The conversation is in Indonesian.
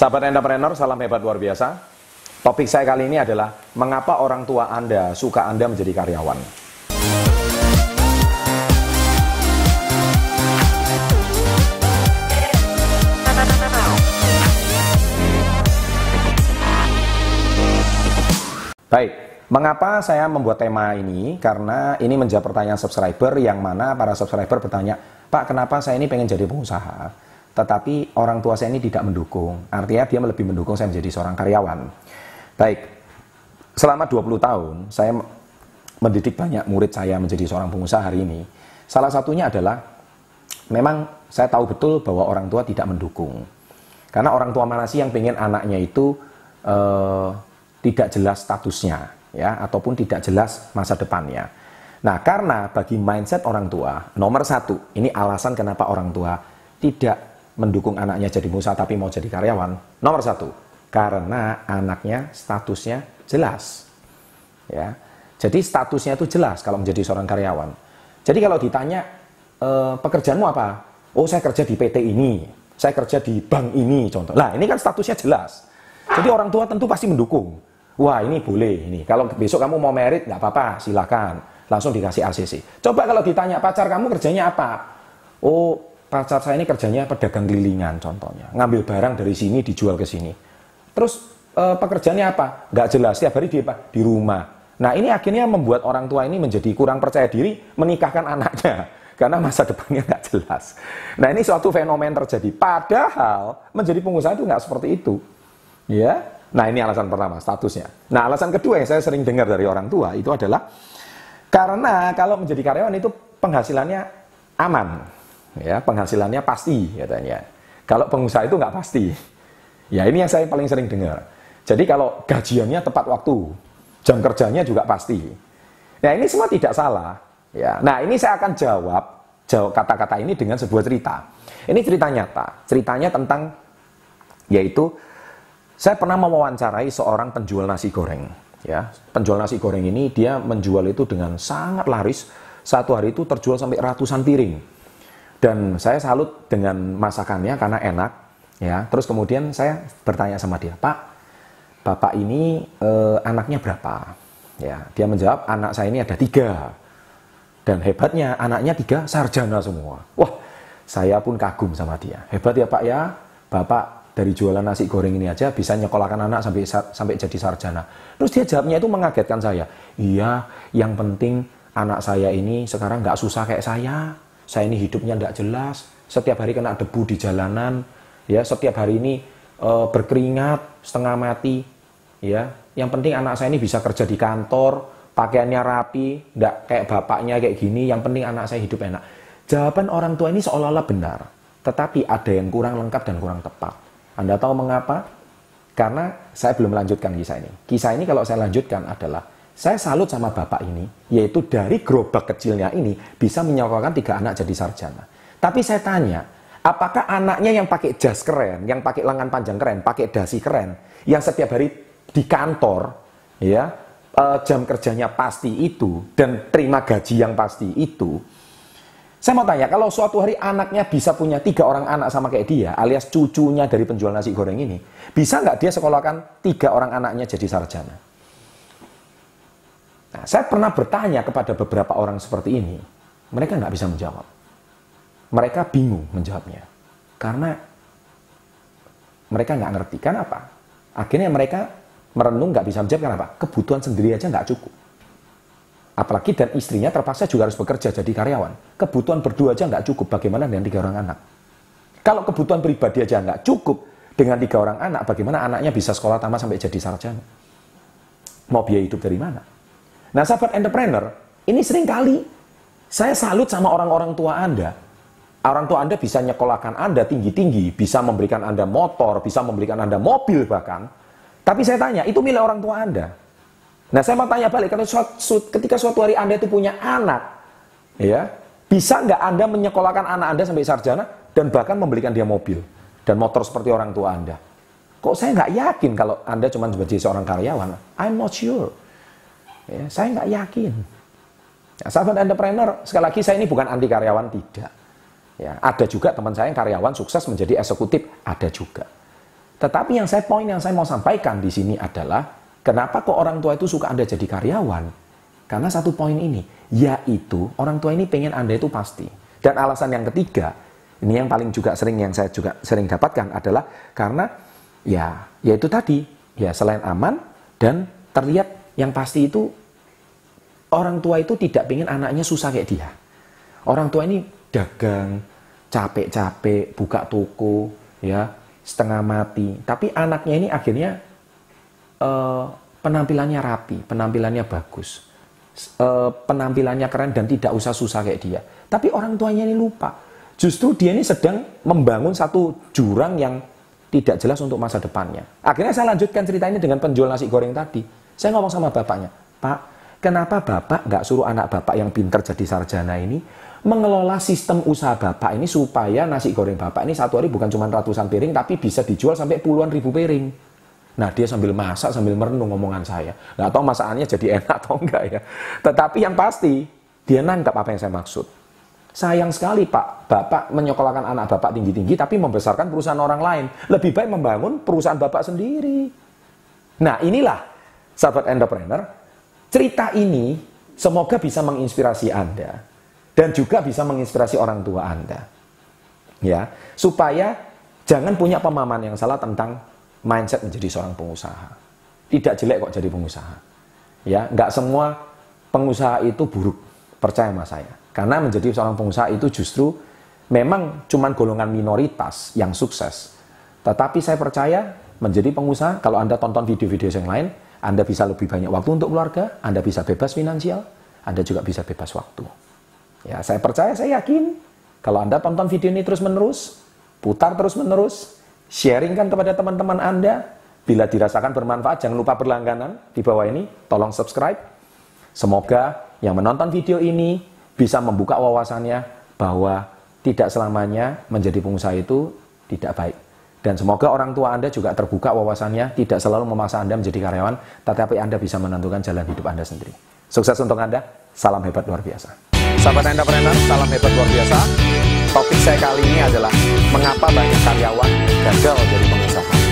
Sahabat entrepreneur, salam hebat luar biasa. Topik saya kali ini adalah mengapa orang tua Anda suka Anda menjadi karyawan. Baik, mengapa saya membuat tema ini? Karena ini menjawab pertanyaan subscriber yang mana para subscriber bertanya, Pak, kenapa saya ini pengen jadi pengusaha? Tetapi orang tua saya ini tidak mendukung. Artinya dia lebih mendukung saya menjadi seorang karyawan. Baik, selama 20 tahun saya mendidik banyak murid saya menjadi seorang pengusaha hari ini. Salah satunya adalah memang saya tahu betul bahwa orang tua tidak mendukung. Karena orang tua mana sih yang pengen anaknya itu uh, tidak jelas statusnya ya ataupun tidak jelas masa depannya. Nah, karena bagi mindset orang tua, nomor satu, ini alasan kenapa orang tua tidak mendukung anaknya jadi pengusaha tapi mau jadi karyawan. Nomor satu, karena anaknya statusnya jelas. Ya, jadi statusnya itu jelas kalau menjadi seorang karyawan. Jadi kalau ditanya e, pekerjaanmu apa? Oh, saya kerja di PT ini, saya kerja di bank ini, contoh. Nah, ini kan statusnya jelas. Jadi orang tua tentu pasti mendukung wah ini boleh ini. Kalau besok kamu mau merit nggak apa-apa, silakan. Langsung dikasih ACC. Coba kalau ditanya pacar kamu kerjanya apa? Oh pacar saya ini kerjanya pedagang kelilingan contohnya. Ngambil barang dari sini dijual ke sini. Terus e, pekerjaannya apa? Nggak jelas. Setiap hari di? Di rumah. Nah ini akhirnya membuat orang tua ini menjadi kurang percaya diri menikahkan anaknya karena masa depannya nggak jelas. Nah ini suatu fenomen terjadi. Padahal menjadi pengusaha itu nggak seperti itu, ya. Nah ini alasan pertama, statusnya. Nah alasan kedua yang saya sering dengar dari orang tua itu adalah karena kalau menjadi karyawan itu penghasilannya aman, ya penghasilannya pasti katanya. Kalau pengusaha itu nggak pasti. Ya ini yang saya paling sering dengar. Jadi kalau gajiannya tepat waktu, jam kerjanya juga pasti. Nah ini semua tidak salah. Ya, nah ini saya akan jawab jawab kata-kata ini dengan sebuah cerita. Ini cerita nyata. Ceritanya tentang yaitu saya pernah mewawancarai seorang penjual nasi goreng. Ya, penjual nasi goreng ini dia menjual itu dengan sangat laris. Satu hari itu terjual sampai ratusan piring. Dan saya salut dengan masakannya karena enak. Ya, terus kemudian saya bertanya sama dia, Pak, bapak ini eh, anaknya berapa? Ya, dia menjawab anak saya ini ada tiga. Dan hebatnya anaknya tiga sarjana semua. Wah, saya pun kagum sama dia. Hebat ya Pak ya, Bapak dari jualan nasi goreng ini aja bisa nyekolahkan anak sampai sampai jadi sarjana. Terus dia jawabnya itu mengagetkan saya. Iya, yang penting anak saya ini sekarang nggak susah kayak saya. Saya ini hidupnya nggak jelas. Setiap hari kena debu di jalanan. Ya, setiap hari ini e, berkeringat setengah mati. Ya, yang penting anak saya ini bisa kerja di kantor, pakaiannya rapi, nggak kayak bapaknya kayak gini. Yang penting anak saya hidup enak. Jawaban orang tua ini seolah-olah benar, tetapi ada yang kurang lengkap dan kurang tepat. Anda tahu mengapa? Karena saya belum melanjutkan kisah ini. Kisah ini kalau saya lanjutkan adalah saya salut sama bapak ini, yaitu dari gerobak kecilnya ini bisa menyekolahkan tiga anak jadi sarjana. Tapi saya tanya, apakah anaknya yang pakai jas keren, yang pakai lengan panjang keren, pakai dasi keren, yang setiap hari di kantor, ya eh, jam kerjanya pasti itu dan terima gaji yang pasti itu, saya mau tanya, kalau suatu hari anaknya bisa punya tiga orang anak sama kayak dia, alias cucunya dari penjual nasi goreng ini, bisa nggak dia sekolahkan tiga orang anaknya jadi sarjana? Nah, saya pernah bertanya kepada beberapa orang seperti ini, mereka nggak bisa menjawab. Mereka bingung menjawabnya, karena mereka nggak ngerti. Kenapa? Akhirnya mereka merenung nggak bisa menjawab kenapa? Kebutuhan sendiri aja nggak cukup. Apalagi dan istrinya terpaksa juga harus bekerja jadi karyawan. Kebutuhan berdua aja nggak cukup, bagaimana dengan tiga orang anak? Kalau kebutuhan pribadi aja nggak cukup dengan tiga orang anak, bagaimana anaknya bisa sekolah tamat sampai jadi sarjana? Mau biaya hidup dari mana? Nah sahabat entrepreneur, ini sering kali saya salut sama orang-orang tua Anda. Orang tua Anda bisa nyekolahkan Anda tinggi-tinggi, bisa memberikan Anda motor, bisa memberikan Anda mobil bahkan. Tapi saya tanya, itu milik orang tua Anda. Nah saya mau tanya balik, ketika suatu hari Anda itu punya anak, ya bisa nggak Anda menyekolahkan anak Anda sampai sarjana dan bahkan membelikan dia mobil dan motor seperti orang tua Anda? Kok saya nggak yakin kalau Anda cuma sebagai seorang karyawan? I'm not sure. Ya, saya nggak yakin. Ya, sahabat entrepreneur, sekali lagi saya ini bukan anti karyawan, tidak. Ya, ada juga teman saya yang karyawan sukses menjadi eksekutif, ada juga. Tetapi yang saya poin yang saya mau sampaikan di sini adalah kenapa kok orang tua itu suka Anda jadi karyawan? Karena satu poin ini, yaitu orang tua ini pengen Anda itu pasti. Dan alasan yang ketiga, ini yang paling juga sering yang saya juga sering dapatkan adalah karena ya yaitu tadi ya selain aman dan terlihat yang pasti itu orang tua itu tidak ingin anaknya susah kayak dia. Orang tua ini dagang, capek-capek, buka toko, ya setengah mati. Tapi anaknya ini akhirnya uh, penampilannya rapi, penampilannya bagus, uh, penampilannya keren dan tidak usah susah kayak dia. Tapi orang tuanya ini lupa Justru dia ini sedang membangun satu jurang yang tidak jelas untuk masa depannya. Akhirnya saya lanjutkan cerita ini dengan penjual nasi goreng tadi. Saya ngomong sama bapaknya, Pak, kenapa bapak nggak suruh anak bapak yang pinter jadi sarjana ini mengelola sistem usaha bapak ini supaya nasi goreng bapak ini satu hari bukan cuma ratusan piring tapi bisa dijual sampai puluhan ribu piring. Nah dia sambil masak sambil merenung ngomongan saya. Nggak tahu masakannya jadi enak atau enggak ya. Tetapi yang pasti dia nangkap apa yang saya maksud. Sayang sekali Pak, Bapak menyekolahkan anak Bapak tinggi-tinggi tapi membesarkan perusahaan orang lain. Lebih baik membangun perusahaan Bapak sendiri. Nah inilah sahabat entrepreneur, cerita ini semoga bisa menginspirasi Anda dan juga bisa menginspirasi orang tua Anda. Ya, supaya jangan punya pemahaman yang salah tentang mindset menjadi seorang pengusaha. Tidak jelek kok jadi pengusaha. Ya, nggak semua pengusaha itu buruk. Percaya sama saya. Karena menjadi seorang pengusaha itu justru memang cuma golongan minoritas yang sukses. Tetapi saya percaya menjadi pengusaha, kalau Anda tonton video-video yang lain, Anda bisa lebih banyak waktu untuk keluarga, Anda bisa bebas finansial, Anda juga bisa bebas waktu. Ya, saya percaya, saya yakin, kalau Anda tonton video ini terus-menerus, putar terus-menerus, sharingkan kepada teman-teman Anda, bila dirasakan bermanfaat, jangan lupa berlangganan di bawah ini, tolong subscribe. Semoga yang menonton video ini bisa membuka wawasannya bahwa tidak selamanya menjadi pengusaha itu tidak baik. Dan semoga orang tua Anda juga terbuka wawasannya, tidak selalu memaksa Anda menjadi karyawan, tetapi Anda bisa menentukan jalan hidup Anda sendiri. Sukses untuk Anda, salam hebat luar biasa. Sahabat entrepreneur, salam hebat luar biasa. Topik saya kali ini adalah mengapa banyak karyawan gagal jadi pengusaha.